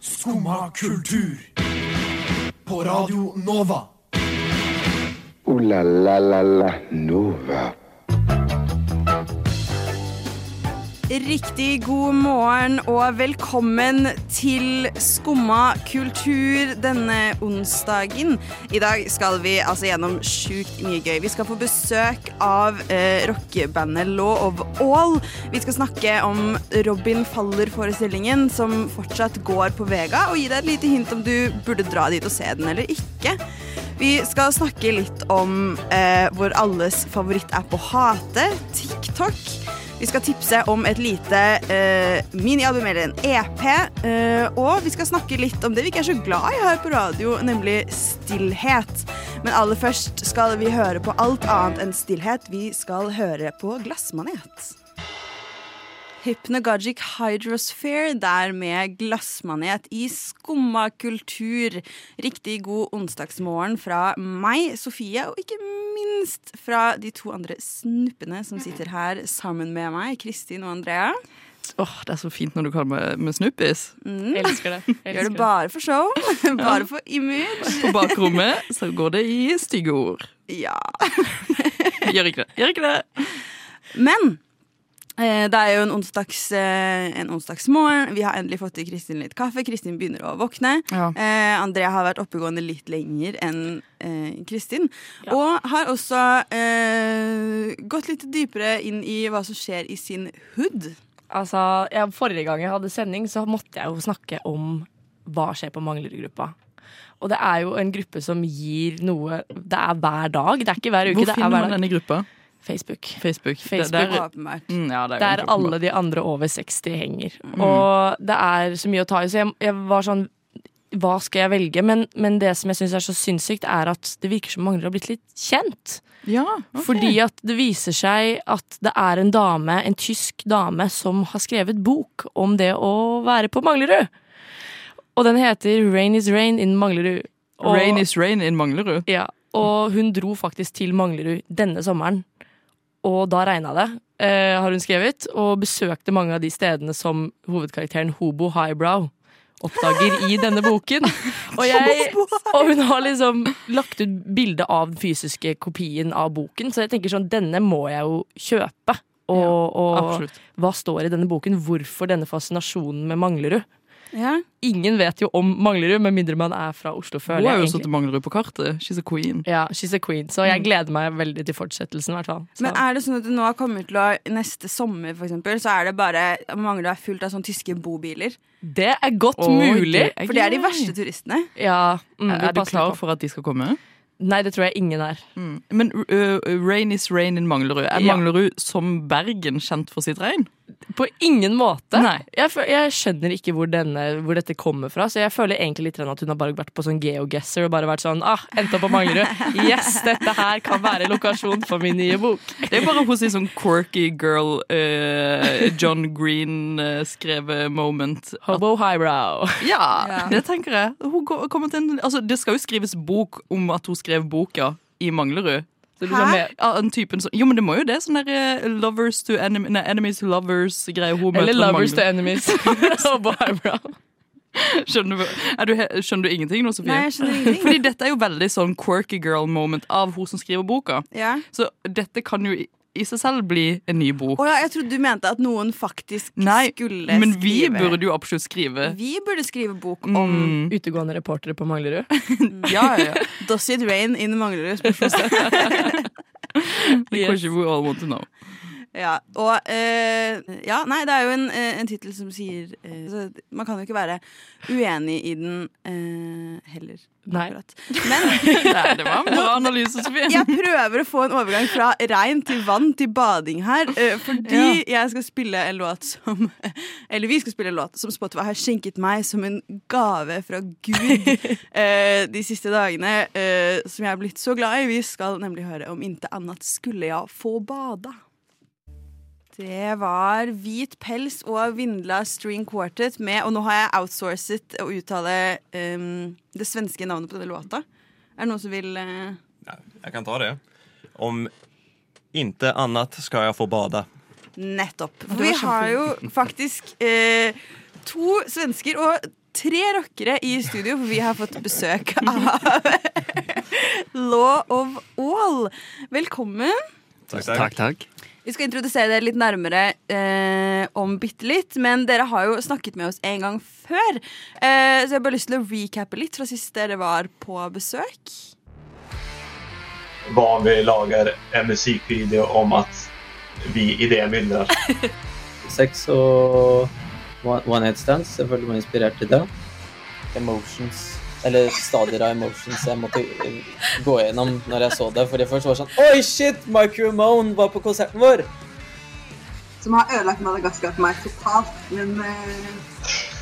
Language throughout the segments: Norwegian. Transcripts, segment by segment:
Skumma kultur. På Radio Nova. Ooh la la la la Nova. Riktig god morgen og velkommen til Skumma kultur denne onsdagen. I dag skal vi altså gjennom sjukt mye gøy. Vi skal få besøk av eh, rockebandet Law of All. Vi skal snakke om Robin Faller-forestillingen som fortsatt går på Vega, og gi deg et lite hint om du burde dra dit og se den eller ikke. Vi skal snakke litt om eh, vår alles favoritt-app å hate, TikTok. Vi skal tipse om et lite eh, minialbum eller en EP. Eh, og vi skal snakke litt om det vi ikke er så glad i her på radio, nemlig stillhet. Men aller først skal vi høre på alt annet enn stillhet. Vi skal høre på Glassmanet. Hypnagogic Hydrosphere der med glassmanet i skumma kultur. Riktig god onsdagsmorgen fra meg, Sofie, og ikke minst fra de to andre snuppene som sitter her sammen med meg, Kristin og Andrea. Åh, Det er så fint når du kaller meg med snuppis. Mm. Elsker det. Elsker Gjør det bare for show, bare for image. På bakrommet så går det i stygge ord. Ja. Gjør ikke det. Gjør ikke det. Men det er jo en, onsdags, eh, en onsdagsmorgen. Vi har endelig fått i Kristin litt kaffe. Kristin begynner å våkne. Ja. Eh, Andrea har vært oppegående litt lenger enn eh, Kristin. Og har også eh, gått litt dypere inn i hva som skjer i sin hood. Altså, ja, Forrige gang jeg hadde sending, så måtte jeg jo snakke om hva skjer på Manglerudgruppa. Og det er jo en gruppe som gir noe Det er hver dag. Det er ikke hver uke. Hvor det er finner hver man denne gruppa? Facebook. Facebook. Facebook. Der, mm, ja, er Der alle de andre over 60 henger. Og det er så mye å ta i. Så jeg, jeg var sånn Hva skal jeg velge? Men, men det som jeg syns er så sinnssykt, er at det virker som Manglerud har blitt litt kjent. Ja, okay. Fordi at det viser seg at det er en dame, en tysk dame, som har skrevet bok om det å være på Manglerud. Og den heter Rain is rain in Manglerud. Og, Rain is rain in Manglerud. ja, og hun dro faktisk til Manglerud denne sommeren. Og da regna det, eh, har hun skrevet, og besøkte mange av de stedene som hovedkarakteren Hobo Highbrow oppdager i denne boken. Og, jeg, og hun har liksom lagt ut bilde av den fysiske kopien av boken, så jeg tenker sånn, denne må jeg jo kjøpe. Og, og hva står i denne boken? Hvorfor denne fascinasjonen med Manglerud? Ja. Ingen vet jo om Manglerud, med mindre man er fra Oslo. Hun er har jo egentlig. satt Manglerud på kartet. She's a queen. Ja, she's a queen. Så jeg gleder meg veldig til fortsettelsen. Men er det sånn at det nå har kommet til å Neste sommer, for eksempel, så er det bare Manglerud er fullt av sånne tyske bobiler. det er godt oh, mulig. det er For det er de verste turistene. Ja, mm, Er du klar for at de skal komme? Nei, det tror jeg ingen er. Men uh, rain is rain in Manglerud. Er Ja. Manglerud som Bergen kjent for sitt regn? På ingen måte. Nei. Jeg, jeg skjønner ikke hvor, denne, hvor dette kommer fra, så jeg føler egentlig litt at hun har bare vært på sånn geoguesser og bare vært sånn ah, endte opp på Manglerud. Yes, dette her kan være lokasjon for min nye bok. Det er bare hos en sånn quirky girl, uh, John Green-skrevet moment. Hobo highbrow. Ja, Ja. det tenker jeg. Hun kommer til en, altså, det skal jo skrives bok om at hun skrev boka i Manglerud. Så liksom Hæ? med, typen som, jo, men det må jo det. Sånn der eh, lovers to enemy, nei, enemies to lovers-greie. eller lovers to enemies. Skjønner du, er du, he- skjønner du ingenting nå, Sofie? Nei, jeg skjønner ingenting. Fordi dette er jo veldig sånn quirky girl moment av hun som skriver boka. Ja. Så dette kan jo i, i seg selv bli en ny bok. Oh ja, jeg trodde du mente at noen faktisk Nei, skulle men vi skrive burde jo absolutt skrive. Vi burde skrive bok om Mm. Utegående reportere på Manglerud. Ja, ja, ja. Does it rain in Manglerud? spørsmålstegn. The question we all want to know. Ja, og eh, Ja, nei, det er jo en, eh, en tittel som sier eh, så Man kan jo ikke være uenig i den eh, heller. Nei. akkurat. Men Nei, det var en bra analyse, Sofie. jeg prøver å få en overgang fra regn til vann til bading her. eh, fordi jeg skal spille en låt som Eller vi skal spille en låt som Spotify har skjenket meg som en gave fra Gud eh, de siste dagene. eh, som jeg er blitt så glad i. Vi skal nemlig høre om inte annet skulle jeg få bada. Det var Hvit pels og Vindla String Quartet med Og nå har jeg outsourcet å uttale um, det svenske navnet på denne låta. Er det noen som vil uh... Ja, Jeg kan ta det. Om inte annet skal jeg få bada. Nettopp. For vi har jo faktisk uh, to svensker og tre rockere i studio, for vi har fått besøk av Law of All. Velkommen. Takk, Takk, takk. Vi skal introdusere dere litt nærmere eh, om bitte litt, men dere har jo snakket med oss en gang før. Eh, så jeg har bare lyst til å recappe litt fra sist dere var på besøk. Hva vi lager en musikkvideo om at vi idémyldrer. Sex og one one night stands. selvfølgelig inspirert til det. Emotions, eller stadier av emotions jeg måtte eh, gå gjennom når jeg så det. Fordi først var det sånn Oi, shit! Mike Ramone var på konserten vår! Som har ødelagt Madagaskar for meg totalt, men uh,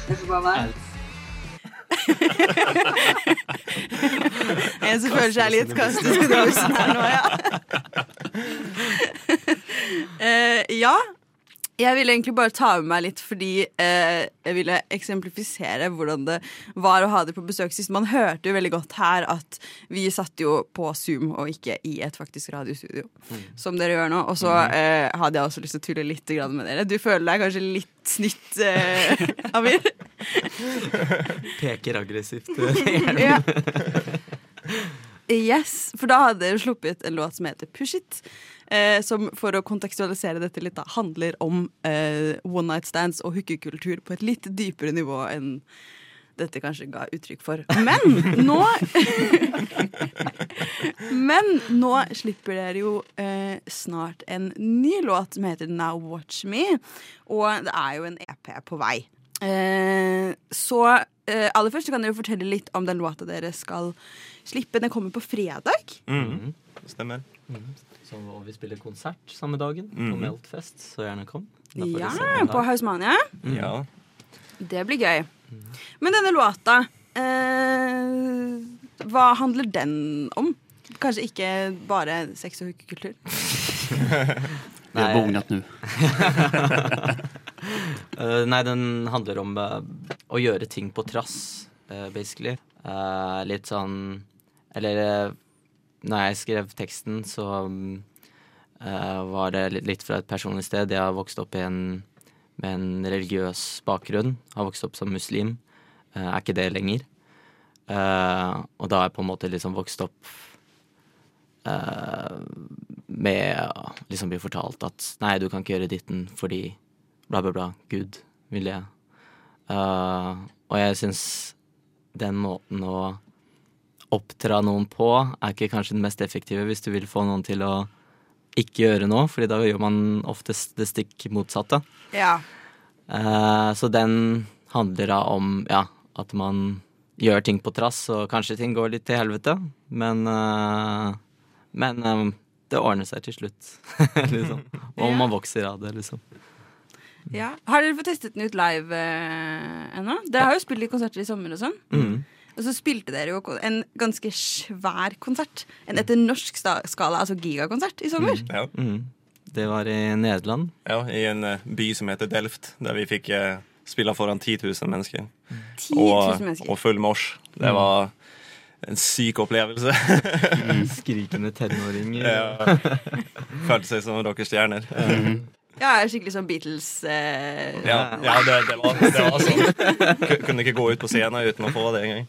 jeg får bare være. En som føler seg litt kastet i rosen her nå, ja. uh, ja. Jeg ville egentlig bare ta med meg litt fordi eh, jeg ville eksemplifisere hvordan det var å ha det på besøk sist. Man hørte jo veldig godt her at vi satt jo på Zoom og ikke i et faktisk radiostudio, som dere gjør nå. Og så eh, hadde jeg også lyst til å tulle litt med dere. Du føler deg kanskje litt snytt, eh, Amir? Peker aggressivt. Ja. Yes, for da hadde dere sluppet en låt som heter Push It. Eh, som for å kontekstualisere dette litt da, handler om eh, one night stands og hookekultur på et litt dypere nivå enn dette kanskje ga uttrykk for. Men nå Men nå slipper dere jo eh, snart en ny låt som heter Now Watch Me. Og det er jo en EP på vei. Eh, så eh, aller først kan dere fortelle litt om den låta dere skal slippe. Den kommer på fredag. Mm. Stemmer. Så, og vi spiller konsert samme dagen på Mhm. Meltfest, så gjerne kom. Ja, på. Hausmania. Ja. Det blir gøy. Men denne låta, eh, hva handler den om? Kanskje ikke bare sex og hookekultur? Vi er Nei. nå. nu. Eh, nei, den handler om uh, å gjøre ting på trass, uh, basically. Uh, litt sånn Eller uh, når jeg skrev teksten, så eh, var det litt, fra et personlig sted. Jeg har vokst opp en, med en religiøs bakgrunn. Har vokst opp som muslim. Uh, er ikke det lenger. Uh, og da har jeg på en måte liksom vokst opp med liksom bli fortalt at nei, du kan ikke gjøre ditten fordi bla, bla, bla. Gud vil. Eh, og jeg syns den måten å oppdra noen på er ikke kanskje den mest effektive hvis du vil få noen til å ikke gjøre noe, fordi da gjør man oftest det stikk motsatte. Ja. Uh, så den handler da om ja, at man gjør ting på trass, og kanskje ting går litt til helvete, men uh, Men eh, det ordner seg til slutt, liksom. Og Ja. man vokser av det, liksom. ja. Har dere fått testet den ut live ennå? Dere har jo spilt litt konserter i sommer og sånn. Mm. Og så spilte dere jo en ganske svær konsert. En etter norsk skala, altså gigakonsert, i sommer. Ja. Mm. Det var i Nederland. ja. I en eh, by som heter Delft, der vi fikk eh, spille foran 10 000 mennesker. 10 000 Og, mennesker. og full mors. Det var en syk opplevelse. Skrikende tenåringer. Ja. Følte seg som rockestjerner. stjerner. Ja, skikkelig sånn Beatles eh, Ja, ja det, det, var, det var sånn. Kunne ikke gå ut på scenen uten å få det engang.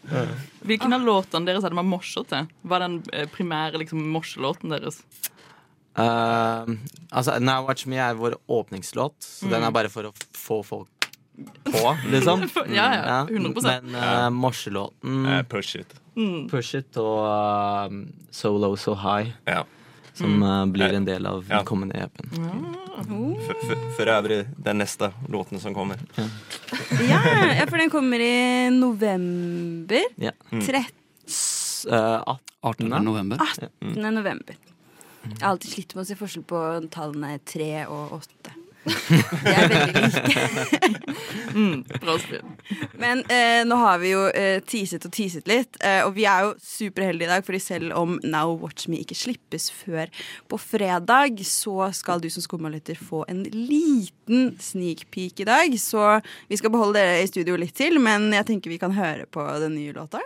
Hvilken av låtene deres hadde man morser til? Var den eh, primære liksom, morselåten deres? Uh, altså, Now Watch Me er vår åpningslåt, så den er bare for å få folk på, liksom. Ja, ja, 100%. Men uh, morselåten uh, push it. Mm. Push It og eh, So Low So High, Ja. Som mm. blir en del av Ja. den kommende EP-en. For, øvrig den neste låten som kommer. Ja, ja, for den kommer i november. Ja. 13. S- eh, 18 november. 18. november. Jeg har alltid slitt med å se forskjell på tallene 3 og 8. De er veldig like. Mm. Men eh, nå har vi jo eh, teaset og teaset litt, eh, og vi er jo superheldige i dag, fordi selv om Now Watch Me ikke slippes før på fredag, så skal du som skummalytter få en liten sneak peek i dag. Så vi skal beholde dere i studio litt til, men jeg tenker vi kan høre på den nye låta.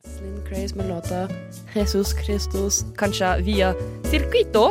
Slim Craze med låta Jesus Christus, kanskje via Circuito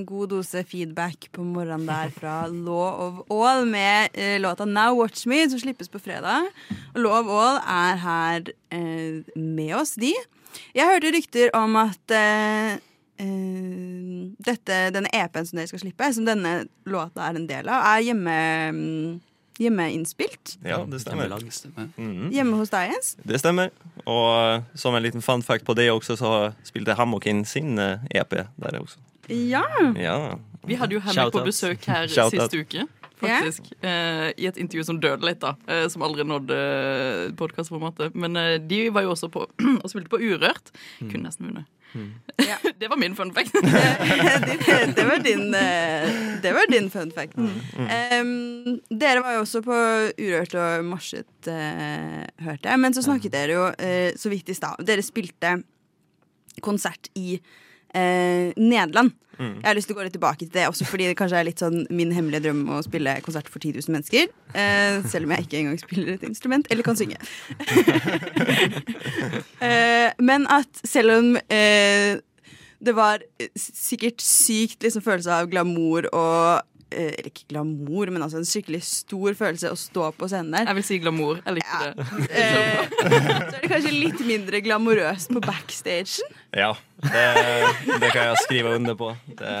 En god dose feedback på morgenen der fra Law of All med eh, låta Now Watch Me, som slippes på fredag. Og Law of All er her eh, med oss, de. Jeg hørte rykter om at eh, eh, dette, denne EP-en som dere skal slippe, som denne låta er en del av, er hjemme, mm, hjemmeinnspilt. Ja, det stemmer. Mhm. Hjemme hos deg, Jens. Det stemmer. Og eh, som en liten fun fact på det også, så spilte Hammokin sin eh, EP der også. Ja. Ja. Vi hadde jo henne på besøk her Shout out. uke. Faktisk. Eh, I et intervju som døde litt, da. eh, som aldri nådde uh, podkastformatet. Men eh, de var jo også på og spilte på Urørt. Kunne nesten vunnet. det var min fun fact. det, det, var din, eh, det var din fun fact. Em, dere var jo også på Urørt og marsjet, uh, hørte jeg. Men så snakket dere jo uh, så vidt i stad. Dere spilte konsert i eh, Nederland. Mm. Jeg har lyst til å gå litt tilbake til det, også fordi det kanskje er litt sånn min hemmelige drøm å spille konsert for 10 000 mennesker. Eh, selv om jeg ikke engang spiller et instrument eller kan synge. Eh, men at selv om eh, det var sikkert sykt liksom, følelse av glamour og Eller ikke glamour, men altså en skikkelig stor følelse å stå på scenen der. Jeg vil si glamour. Jeg likte det. Eh, så er det kanskje litt mindre glamorøst på backstagen. Ja, det, det kan jeg skrive under på. Det,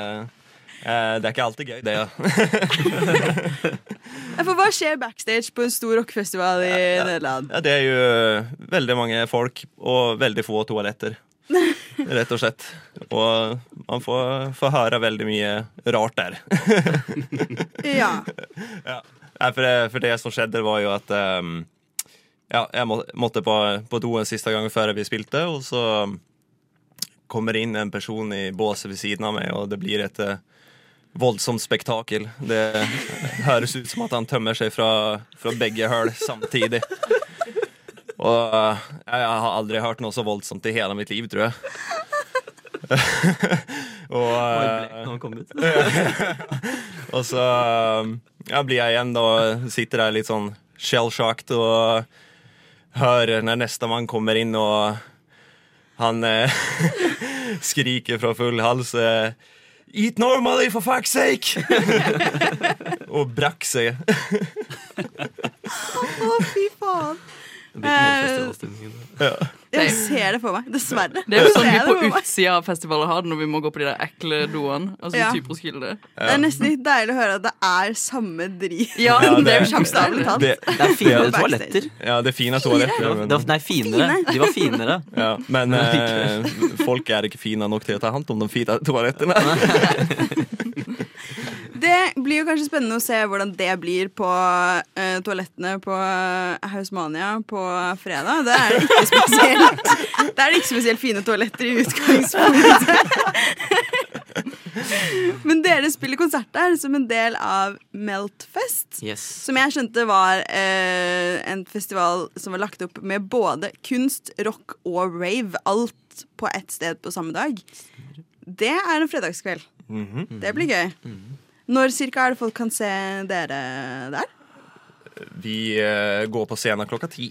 eh, det er ikke alltid gøy, det. Ja. Ja, For hva skjer backstage på en stor rockefestival i Nederland? Ja, det er jo veldig mange folk og veldig få toaletter. Rett og slett. Og man får, får høre veldig mye rart der. Ja. Ja. For, det, for det som skjedde, var jo at um, Ja, jeg må, måtte på, på do en siste gang før vi spilte, og så kommer inn en person i båset ved siden av meg, og det blir et uh, voldsomt spektakel. Det høres ut som at han tømmer seg fra, fra begge hull samtidig. Og jeg har aldri hørt noe så voldsomt i hele mitt liv, tror jeg. og eh, blek når han kom ut. og så ja, blir jeg igjen da Sitter der litt sånn shell-shocked og hører når nestemann kommer inn, og han eh, skriker fra full hals eh, Eat normally, for fuck's sake! og brakk seg. Å, fy faen. Ja. Jeg ser det for meg. Dessverre. Det er jo sånn vi på utsida av festivaler har det når vi må gå på de der ekle doene. Altså Ja. Det er nesten litt deilig å høre at det er samme drit. Ja, det er jo talt. Det- Det er finere det- toaletter. Ja, det er fine toaletter. Men- det var, nei, finere. De var finere. Ja, men eh, folk er ikke fine nok til å ta hånd om de fine toalettene. Det blir jo kanskje spennende å se hvordan det blir på uh, toalettene på eh, Hausmania på fredag. Det er ikke spesielt Det er ikke spesielt fine toaletter i utgangspunktet. Men dere spiller konsert der som en del av Meltfest. Yes. Som jeg skjønte var eh, en festival som var lagt opp med både kunst, rock og rave. Alt på ett sted på samme dag. Det er en fredagskveld. Mhm. Det blir gøy. Når cirka er det folk kan se dere der? Vi eh, går på scenen klokka ti.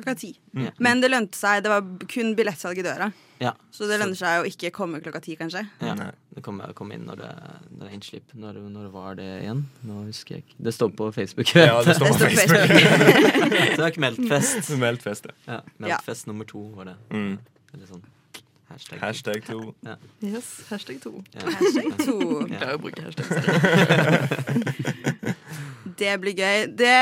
Klokka ti. Mm. Men det lønte seg. Det var kun billettsalg i døra. Ja. Så det lønner seg å ikke komme klokka ti, kanskje. Ja. Det kom, kom inn når det, når det er innslipp. Når, når var det igjen? Nå husker jeg ikke. Det står på Facebook. Ja, det står på Det står Facebook. Facebook. Så det er ikke Meltfest. Meltfest, ja. Ja, Meltfest nummer to var det. Mm. Eller sånn hashtag. Hashtag to. Ja. Yes, hashtag to. Ja. Hashtag to. Klarer å bruke hashtag. Det blir gøy. Det,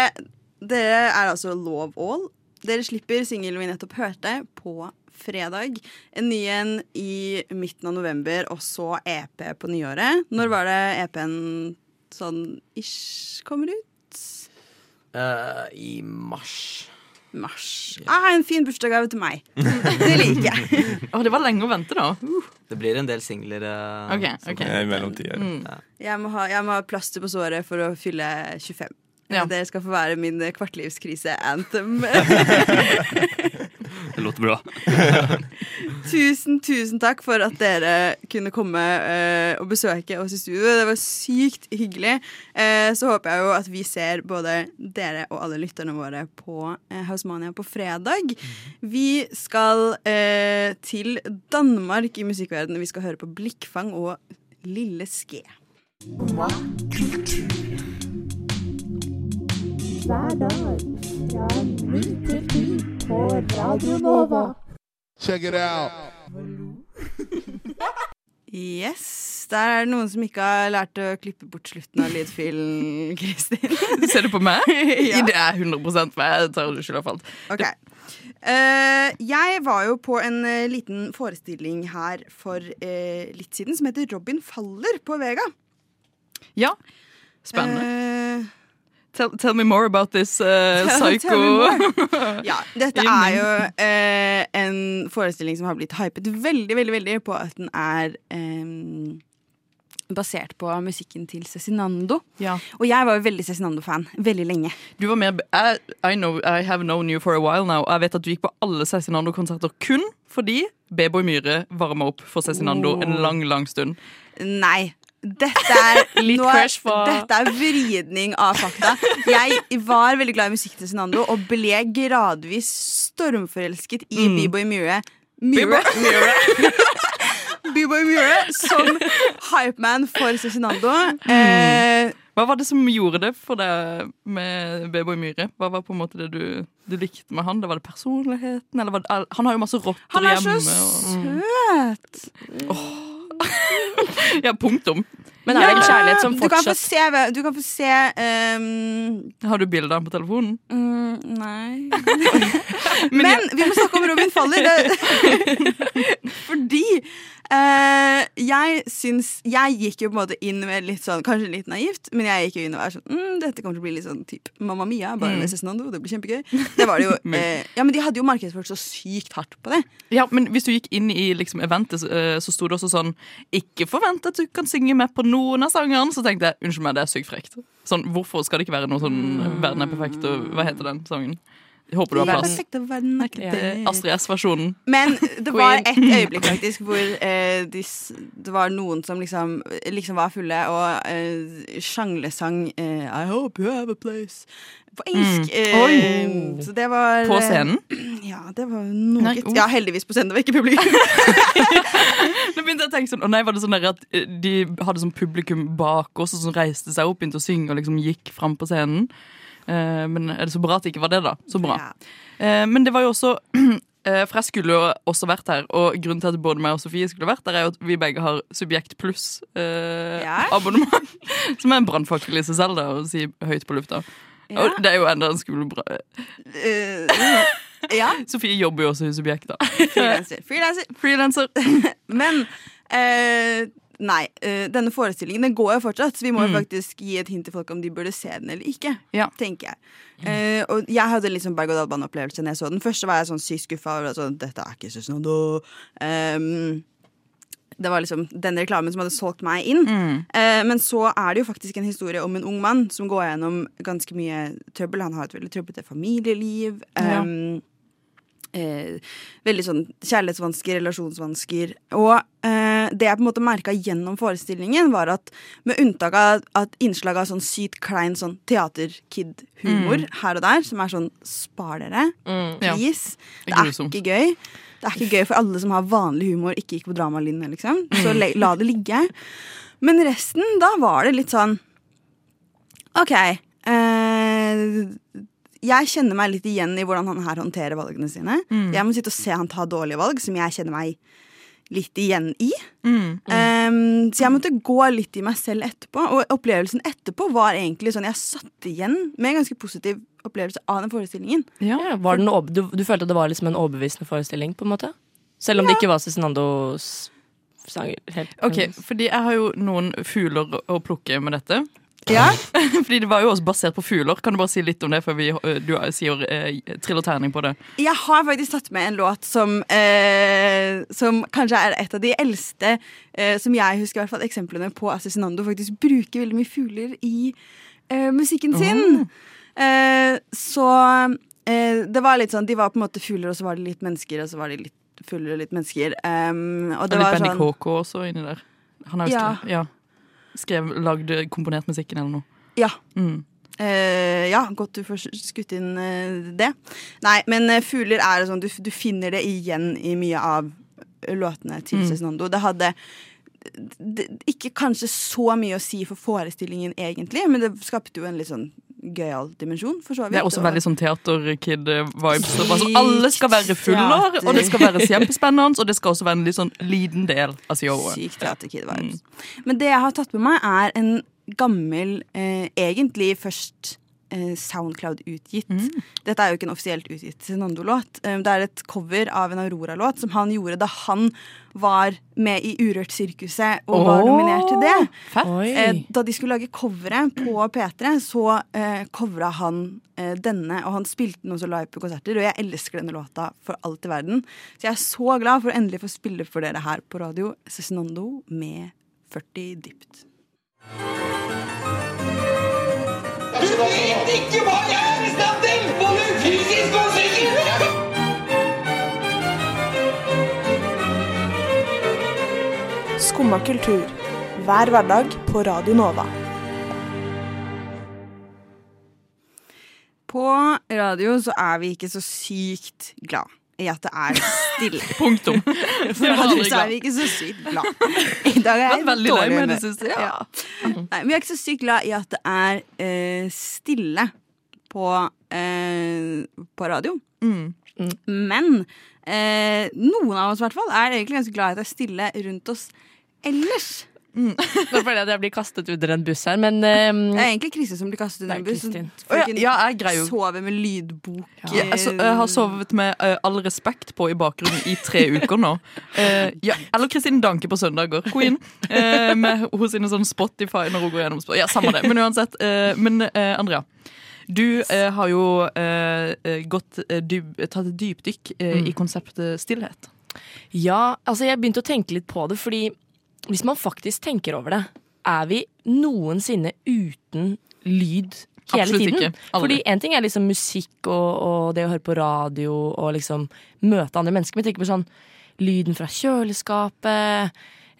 dere er altså Love All. Dere slipper singelen vi nettopp hørte, på fredag. En ny en i midten av november, og så EP på nyåret. Når var det EP-en sånn ish kommer ut? Uh, I mars. Mars. Ah, en fin bursdagsgave til meg. Det liker jeg. oh, det var lenge å vente, da. Uh. Det blir en del singler. uh, okay, okay. I mellomtida. Mm. Ja. Jeg må, ha, jeg må ha plaster på såret for å fylle 25. Eh, Dere skal få være min eh, kvartlivskrise-anthem. Det låter bra. tusen, tusen takk for at dere kunne komme uh, og besøke oss i studio. Det var sykt hyggelig. Uh, så håper jeg jo at vi ser både dere og alle lytterne våre på uh, Hausmania på fredag. Vi skal eh, til Danmark i musikkverdenen. Vi skal høre på Blikkfang og Lille Ske. Hver dag fra ni til ti på Radio Nova. Check it out. Yes. Der er det noen som ikke har lært å klippe bort slutten av lydfilen, Kristin. Ser du på meg? Ja. Det er 100 meg. Jeg tar det skylda for alt. Ok. Uh, jeg var jo på en uh, liten forestilling her for uh, litt siden som heter Robin faller på Vega. Ja. Spennende. Tell, tell me more about this uh, psycho ja, dette er jo uh, en forestilling som har blitt hypet veldig, veldig, veldig på at den er um, basert på musikken til Cezinando. Og jeg var jo veldig Cezinando-fan veldig lenge. Du var mer I, I know I have known you for a while now. Jeg vet at du gikk på alle Cezinando-konserter kun fordi B-Boy Myhre varma opp for Cezinando en Oh. lang, lang stund. Nei. Dette er, Litt crush på- dette er vridning av fakta. Jeg var veldig glad i musikken til Sinando og ble gradvis stormforelsket i Mm. B-Boy Mure. Mure. B-Boy Mure som hypeman for Cezinando. Eh, Hva var det som gjorde det for deg med B-Boy Myhre? Hva var på en måte det du, du likte med han? Det var det personligheten? Eller var det, han har jo masse rotter han er så hjemme. og- søt! Ja, punktum. Men er det en kjærlighet som du kan få fortsatt se, du kan få se um... Har du bilder på telefonen? mm, Nei Men, vi må snakke om Robin Faller. Fordi eh, jeg syns Jeg gikk jo på en måte inn med litt sånn Kanskje litt naivt, men jeg gikk jo inn og var sånn mm, Dette kommer til å bli litt sånn typ Mamma Mia, bare Mm. med Cezinando. Det blir kjempegøy. Det var det jo eh, Ja, men de hadde jo markedsført så sykt hardt på det. Ja, men hvis du gikk inn i liksom eventet, så, eh, så sto det også sånn Ikke forvent at du kan synge med på noen av sangene. Så tenkte jeg unnskyld meg, det er sykt frekt. Sånn, hvorfor skal det ikke være noe sånn Verden er perfekt og Hva heter den sangen? Jeg håper du har plass. Er Astrid S-versjonen. Men det var et øyeblikk faktisk hvor eh, de, det var noen som liksom, liksom var fulle og eh, sjanglesang eh, I hope you have a place på engelsk. Mm. Eh, så det var På eh, scenen? Ja, det var noe Nei, oh. Ja, heldigvis på scenen. Det var ikke publikum. Nå begynte jeg å tenke sånn, å nei, var det sånn at eh, De hadde sånn publikum bak oss og som reiste seg opp, begynte å synge og liksom gikk fram på scenen. Eh, men er det så bra at det ikke var det, da? Så bra. Ja. men det var jo også eh, For jeg skulle jo også vært her, og grunnen til at både meg og Sofie skulle vært der, er jo at vi begge har Subjekt pluss-abonnement. som er en brannfakkel i seg selv, da, å si høyt på lufta. Ja. Og det er jo enda en skolebra... Uh, ja. Sofie jobber jo også i Subjekt, da. Freelancer. Frilanser. Freelancer. Men eh, Nei, eh, denne forestillingen den går jo fortsatt, så vi må jo Mm. faktisk gi et hint til folk om de burde se den eller ikke. Ja. Tenker jeg. uh, og jeg hadde liksom berg-og-dal-bane-opplevelse når jeg så den. Først var jeg sånn sykt skuffa sånn, dette er ikke Cezinando. Um, det var liksom den reklamen som hadde solgt meg inn. Eh, men så er det jo faktisk en historie om en ung mann som går gjennom ganske mye trøbbel. Han har et veldig trøblete familieliv. Ja. Eh, veldig sånn kjærlighetsvansker, relasjonsvansker. Og eh, det jeg på en måte merka gjennom forestillingen, var at med unntak av at innslag av sånn sykt klein sånn teater-kid-humor Mm. her og der, som er sånn spar dere, mm. please. Det Det er grusomt. ikke gøy. Det er ikke gøy for alle som har vanlig humor, ikke gikk på dramalinje, liksom. Så Mm. le- la det ligge. Men resten, da var det litt sånn OK. Eh, jeg kjenner meg litt igjen i hvordan han her håndterer valgene sine. Mm. Jeg må sitte og se han ta dårlige valg, som jeg kjenner meg litt igjen i. Mm. Um, så jeg måtte gå litt i meg selv etterpå. Og opplevelsen etterpå var egentlig sånn Jeg satt igjen med en ganske positiv opplevelse av den forestillingen. Ja, var den du, du følte at det var liksom en overbevisende forestilling? på en måte? Selv om det ikke var Cezinandos sanger? Helt. Ok, fordi jeg har jo noen fugler å plukke med dette. Ja. fordi det var jo også basert på fugler. Kan du bare si litt om det før vi, øh, du sier eh, triller terning på det? Jeg har faktisk tatt med en låt som, eh, som kanskje er et av de eldste, eh, som jeg husker i hvert fall eksemplene på at faktisk bruker veldig mye fugler i eh, musikken sin. Eh, så det var litt sånn De var på en måte fugler, og så var de litt mennesker, og så var de litt fugler og litt mennesker. Um, og Og det litt var Benny sånn KK også inni der. Han er jo Ja. ja. Skrev, lagd, komponert musikken eller noe. Ja. Mm. Uh, ja, godt du får skutt inn uh, det. Nei, men uh, fugler er sånn du, du finner det igjen i mye av låtene til Mm. Cezinando. Det hadde det, ikke kanskje så mye å si for forestillingen egentlig, men det skapte jo en litt sånn gøyal dimensjon, for så vidt. Det er også veldig sånn teaterkid-vibes. Altså, alle skal være fuller, og det skal være kjempespennende, og det skal også være en litt sånn liten del av showet. Sykt teaterkid-vibes. Men det jeg har tatt med meg, er en gammel, eh, egentlig først eh, Soundcloud-utgitt. Dette er jo ikke en offisielt utgitt Cezinando-låt. Eh, det er et cover av en Aurora-låt som han gjorde da han var med i Urørt-sirkuset og var nominert til det. fett. Eh, da de skulle lage coveret på P3, så eh, covra han eh, denne, og han spilte den også live på konserter, og jeg elsker denne låta for alt i verden. Så jeg er så glad for å endelig få spille for dere her på radio Cezinando med 40 dypt. Vet ikke hva jeg er i stand til! Både fysisk og psykisk! Skumma kultur. Hver hverdag på Radio Nova. På radio så er vi ikke så sykt glad i at det er stille. Punktum. For da er vi ikke så sykt glad. I dag er jeg veldig lei dårlig med humør. det siste, ja. Nei, vi er ikke så sykt glad i at det er uh, stille på, uh, på radio. Mm. Men uh, noen av oss i hvert fall er egentlig ganske glad i at det er stille rundt oss ellers. Nå føler jeg at jeg blir kastet under en buss her, men um, Det er egentlig Kristin som blir kastet under en buss. Kristin. Ja, ja, jeg greier jo- sover med lydbok. Ja, jeg, altså, jeg har sovet med uh, all respekt på i bakgrunnen i tre uker nå. Uh, ja, eller Kristin Danke på søndager. Queen. Uh, med hos sine sånn Spotify når hun går gjennom Spotify. Ja, samme det. Men uansett. eh, men eh, Andrea. Du eh, har jo eh, eh, gått, eh, dyp, tatt et dypdykk eh, Mm. i konseptet stillhet. Ja, altså jeg begynte å tenke litt på det, fordi hvis man faktisk tenker over det, er vi noensinne uten lyd hele Absolutt tiden? ikke. Aldri. Fordi en ting er liksom musikk og, og det å høre på radio og liksom møte andre mennesker, men jeg tenker på sånn lyden fra kjøleskapet,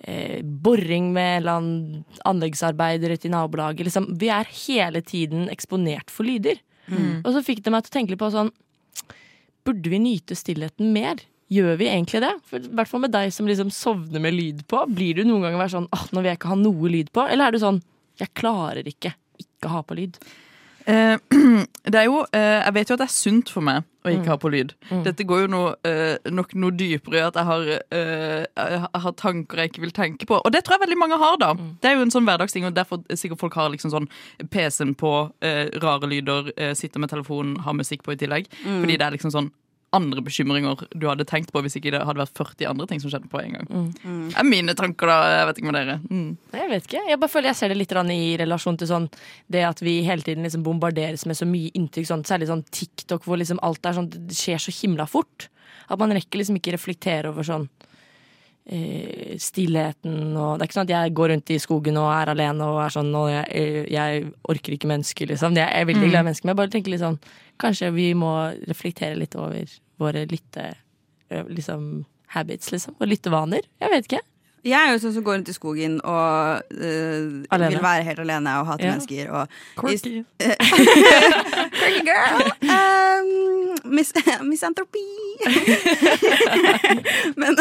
eh, boring med en eller annen anleggsarbeider ute i nabolaget. Liksom, vi er hele tiden eksponert for lyder. Mm. Og så fikk det meg til å tenke litt på sånn Burde vi nyte stillheten mer? Gjør vi egentlig det? For, I hvert fall med deg som liksom sovner med lyd på. Blir du noen ganger sånn åh, nå vil jeg ikke ha noe lyd på? Eller er du sånn jeg klarer ikke ikke ha på lyd? Eh, det er jo, eh, jeg vet jo at det er sunt for meg å ikke Mm. ha på lyd. Mm. Dette går jo noe, eh, nok noe dypere i at jeg har, eh, jeg har tanker jeg ikke vil tenke på. Og det tror jeg veldig mange har, da. Mm. Det er jo en sånn hverdagsting, og derfor sikkert folk har liksom sånn PC-en på, eh, rare lyder, eh, sitter med telefonen, har musikk på i tillegg. Mm. Fordi det er liksom sånn andre bekymringer du hadde tenkt på hvis ikke det hadde vært 40 andre ting som skjedde på en gang. Mm. Det er mine tanker, da. Jeg vet ikke med dere. Mm. Nei, Jeg vet ikke. Jeg bare føler jeg ser det litt i relasjon til sånn det at vi hele tiden liksom bombarderes med så mye inntrykk, sånn, særlig sånn TikTok, hvor liksom alt er sånn Det skjer så himla fort. At man rekker liksom ikke reflektere over sånn stillheten og Det er ikke sånn at jeg går rundt i skogen og er alene og er sånn og jeg, eh, jeg orker ikke mennesker, liksom. Jeg er veldig Mm. glad i mennesker, men jeg bare tenker litt sånn Kanskje vi må reflektere litt over våre lytte... eh, Liksom habits, liksom. Og lyttevaner. Jeg vet ikke. Jeg er jo sånn som går rundt i skogen og uh, vil være helt alene og hate Ja. mennesker. Og Quirky. Quirky girl. Um, mis misantropi. Men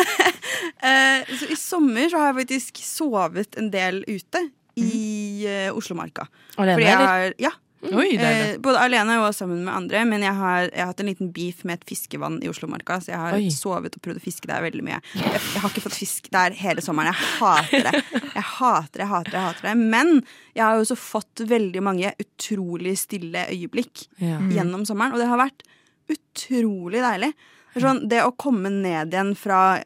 eh, så i sommer så har jeg faktisk sovet en del ute i uh, Oslomarka. Alene, Fordi jeg eller? har, ja. Oi, deilig. Eh, både alene og sammen med andre, men jeg har, jeg har hatt en liten beef med et fiskevann i Oslomarka. Så jeg har Oi. sovet og prøvd å fiske der veldig mye. Jeg, jeg har ikke fått fisk der hele sommeren. Jeg hater det. Jeg hater det, hater det, hater det. Men jeg har jo også fått veldig mange utrolig stille øyeblikk Ja. gjennom sommeren, og det har vært utrolig deilig. Sånn, det å komme ned igjen fra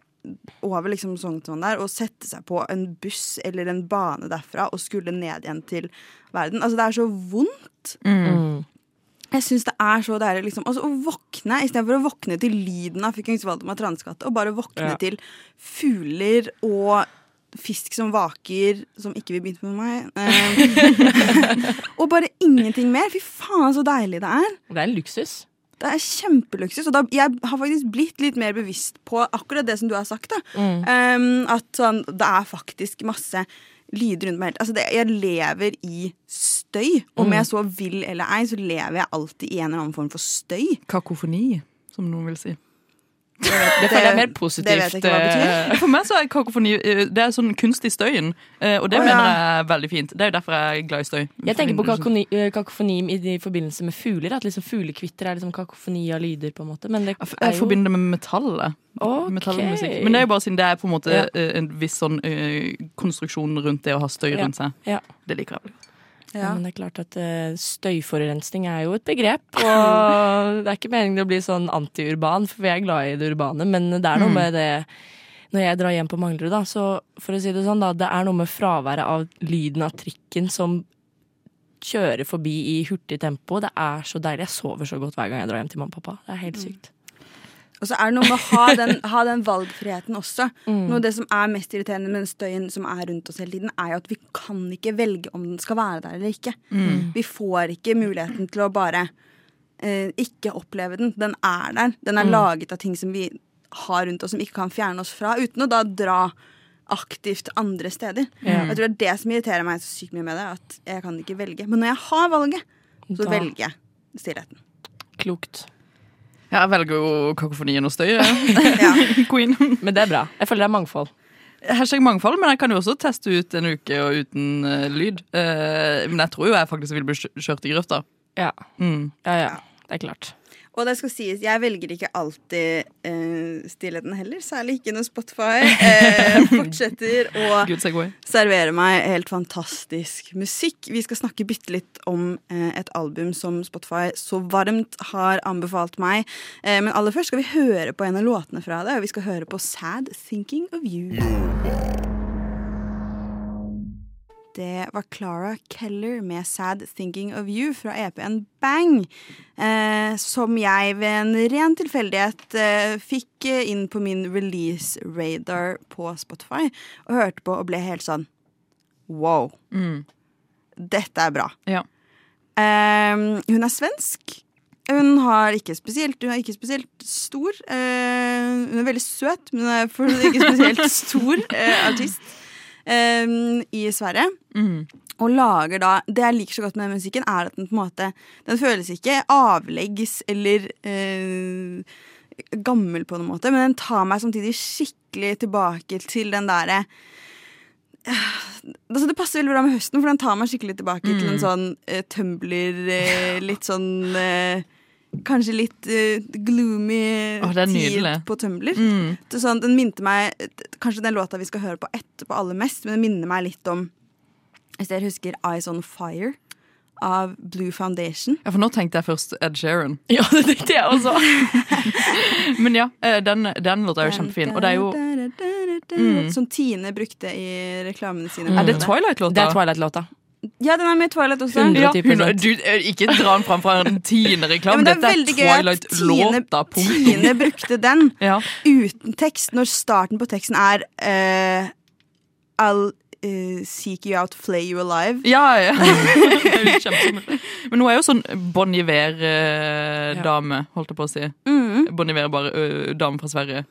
over liksom Sognsvann der og sette seg på en buss eller en bane derfra og skulle ned igjen til verden. Altså, det er så vondt. Mm. Jeg syns det er så deilig liksom, altså, å våkne istedenfor å våkne til lyden av Fuckings Valdemar Transkatte, og bare våkne Ja. til fugler og fisk som vaker, som ikke vil begynne med meg. Eh, og bare ingenting mer. Fy faen, så deilig det er. Det er en luksus. Det er kjempeluksus. Og da, jeg har faktisk blitt litt mer bevisst på akkurat det som du har sagt. Mm. Um, at sånn, det er faktisk masse lyder rundt meg. Altså det, jeg lever i støy. Om Mm. jeg så vil eller ei, så lever jeg alltid i en eller annen form for støy. Kakofoni, som noen vil si. Det føler jeg er mer positivt. Det. Eh, For meg så er kakofoni eh, Det er sånn kunst i støyen, eh, og det Å, mener jeg er veldig fint. Det er jo derfor jeg er glad i støy. Jeg tenker på kakoni, eh, kakofoni i, forbindelse med fugler. At liksom fuglekvitter er liksom kakofoni av lyder. på en måte Men det er Jeg forbinder det med metallet. Okay. Metallmusikk. Men det er jo bare siden det er på en måte Ja. en viss sånn uh, konstruksjon rundt det å ha støy rundt seg. Ja. Det liker jeg veldig godt. Ja. Men det er klart at eh, støyforurensning er jo et begrep. Og det er ikke meningen å bli sånn antiurban, for vi er glad i det urbane. Men det er noe Mm. med det Når jeg drar hjem på Manglerud, da, så for å si det sånn, da, det er noe med fraværet av lyden av trikken som kjører forbi i hurtig tempo. Det er så deilig. Jeg sover så godt hver gang jeg drar hjem til mamma og pappa. Det er helt sykt. Og så er det noe med å ha den, ha den valgfriheten også. Mm. Noe av det som er mest irriterende med den støyen som er rundt oss hele tiden, er jo at vi kan ikke velge om den skal være der eller ikke. Mm. Vi får ikke muligheten til å bare eh, ikke oppleve den. Den er der. Den er Mm. laget av ting som vi har rundt oss, som ikke kan fjerne oss fra, uten å da dra aktivt andre steder. Ja. Jeg tror det er det som irriterer meg så sykt mye med det, at jeg kan ikke velge. Men når jeg har valget, så Da- velger jeg stillheten. Klokt. Ja, jeg velger jo kakofonien og støy. Queen. Men det er bra. Jeg føler det er mangfold. Hashtag mangfold, men jeg kan jo også teste ut en uke og uten uh, lyd. Uh, men jeg tror jo jeg faktisk vil bli kjørt i grøfta. Ja. Mm. ja, ja. Det er klart. Og det skal sies, jeg velger ikke alltid eh, stillheten heller. Særlig ikke når Spotify eh, fortsetter å servere meg helt fantastisk musikk. Vi skal snakke bitte litt om eh, et album som Spotify så varmt har anbefalt meg. Eh, men aller først skal vi høre på en av låtene fra det, og vi skal høre på Sad Thinking of You. Det var Clara Keller med Sad Thinking of You fra EP-en Bang. Eh, som jeg ved en ren tilfeldighet eh, fikk eh, inn på min release radar på Spotify. Og hørte på og ble helt sånn wow. Mm. Dette er bra. Ja. Eh, hun er svensk. Hun, har ikke spesielt, hun er ikke spesielt stor. Eh, hun er veldig søt, men hun er ikke spesielt stor eh, artist eh, i Sverige. Mm. Og lager da Det jeg liker så godt med den musikken, er at den på en måte Den føles ikke avleggs eller eh, gammel på noen måte, men den tar meg samtidig skikkelig tilbake til den derre altså Det passer veldig bra med høsten, for den tar meg skikkelig tilbake til en Mm. sånn uh, tumbler, uh, litt sånn eh, Kanskje litt uh, gloomy oh, er tid på Tumbler. Mm. Er sånn, den minte meg Kanskje den låta vi skal høre på etterpå aller mest, men den minner meg litt om Hvis dere husker Eyes On Fire av Blue Foundation. Ja, for nå tenkte jeg først Ed Sheeran. Ja, det tenkte jeg også. Men ja, eh, den, den låta er jo kjempefin. Og det er jo Mm. Som Tine brukte i reklamene sine. Er det Twilight-låta? Det er Twilight-låta. Ja, den er med i Twilight også. 110%. Ja, hun- du, eh, ikke dra den fram fra en tiende Tine-reklame. men det er Dette er Twilight-låta. Tine, Tine brukte den Ja. uten tekst, når starten på teksten er uh, I'll eh, seek you out, flay you alive. Ja, ja. Det. Men hun er jo sånn Bon Iver-dame, holdt jeg på å si. Mm. Bon Iver er bare ø, dame fra Sverige.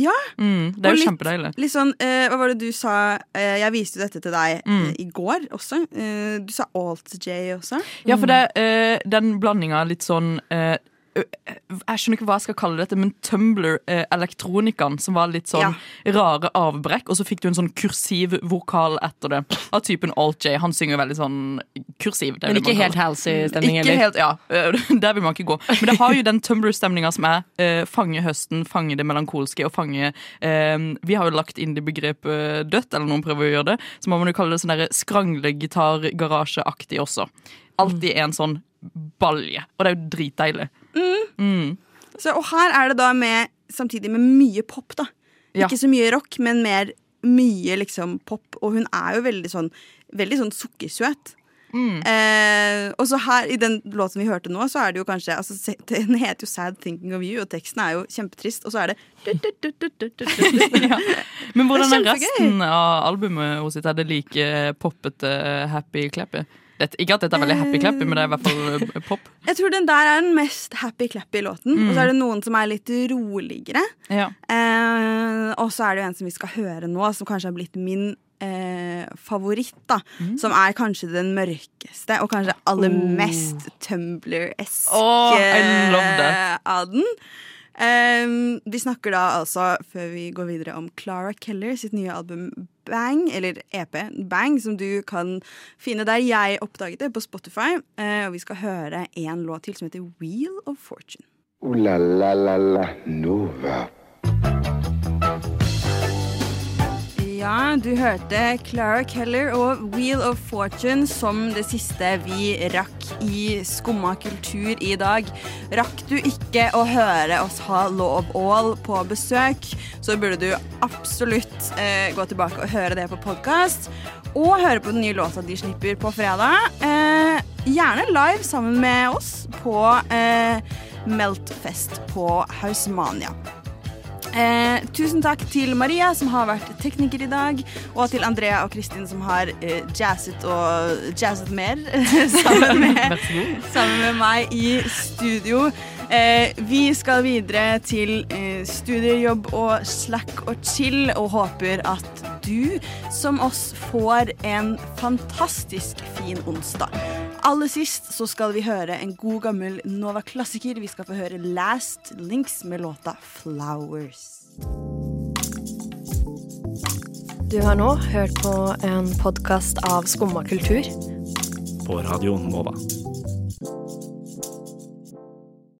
Ja. Mm, det er Og jo kjempedeilig. Litt sånn, uh, Hva var det du sa? uh, jeg viste jo dette til deg Mm. uh, i går også. Eh, du sa Alt-J også. Ja, for det, eh, den blandinga litt sånn eh, Jeg skjønner ikke hva jeg skal kalle dette, men Tumbler-elektronikaen, som var litt sånn rare avbrekk, og så fikk du en sånn kursiv vokal etter det. Av typen Alt J. Han synger veldig sånn kursiv. det Men ikke helt. Halsey-stemning heller. helt, ja. Der vil man ikke gå. Men det har jo den Tumblr-stemninga som er eh, fange høsten, fange det melankolske og fange eh, Vi har jo lagt inn det begrepet dødt, eller noen prøver å gjøre det. Så må man jo kalle det sånn skrangle-gitar-garasjeaktig også. Alltid en sånn balje. Og det er jo dritdeilig. Mm. Så, og her er det da med, samtidig med mye pop, da. Ja. Ikke så mye rock, men mer mye liksom pop. Og hun er jo veldig sånn, veldig sånn sukkersøt. Mm. Eh, og så her i den låten vi hørte nå, så er det jo kanskje altså, Den heter jo 'Sad Thinking of You', og teksten er jo kjempetrist. Og så er det Men Men hvordan er er resten av albumet hos sitt? Er det like poppete, happy-clappy? Det- Ikke at dette er veldig happy-clappy, men det er i hvert fall eh, pop. Jeg tror den der er den mest happy-clappy låten. Mm. Og så er det noen som er litt roligere. Ja. Eh, og så er det jo en som vi skal høre nå, som kanskje har blitt min eh, favoritt. da Mm. Som er kanskje den mørkeste og kanskje aller Oh. mest Tumbler-eske that. av den. Um, vi snakker da altså, før vi går videre, om Clara Keller sitt nye album Bang, eller EP Bang, som du kan finne der jeg oppdaget det, på Spotify. Eh, og vi skal høre en låt til som heter Wheel of Fortune. Uh, la la la la Nova. Ja, du hørte Clara Keller og Wheel of Fortune som det siste vi rakk i Skumma kultur i dag. Rakk du ikke å høre oss ha of All på besøk, så burde du absolutt eh, gå tilbake og høre det på podkast. Og høre på den nye låta de slipper på fredag. Eh, gjerne live sammen med oss på eh, Meltfest på Hausmania. Eh, tusen takk til Maria, som har vært tekniker i dag, og til Andrea og Kristin, som har eh, jazzet og jazzet mer sammen, med, sammen med meg i studio. Eh, vi skal videre til eh, studiejobb og slack og chill, og håper at du, som oss, får en fantastisk fin onsdag. Aller sist så skal vi høre en god gammel Nova-klassiker. Vi skal få høre Last Links med låta Flowers. Du har nå hørt på en podkast av Skumma kultur. På Radio Nova.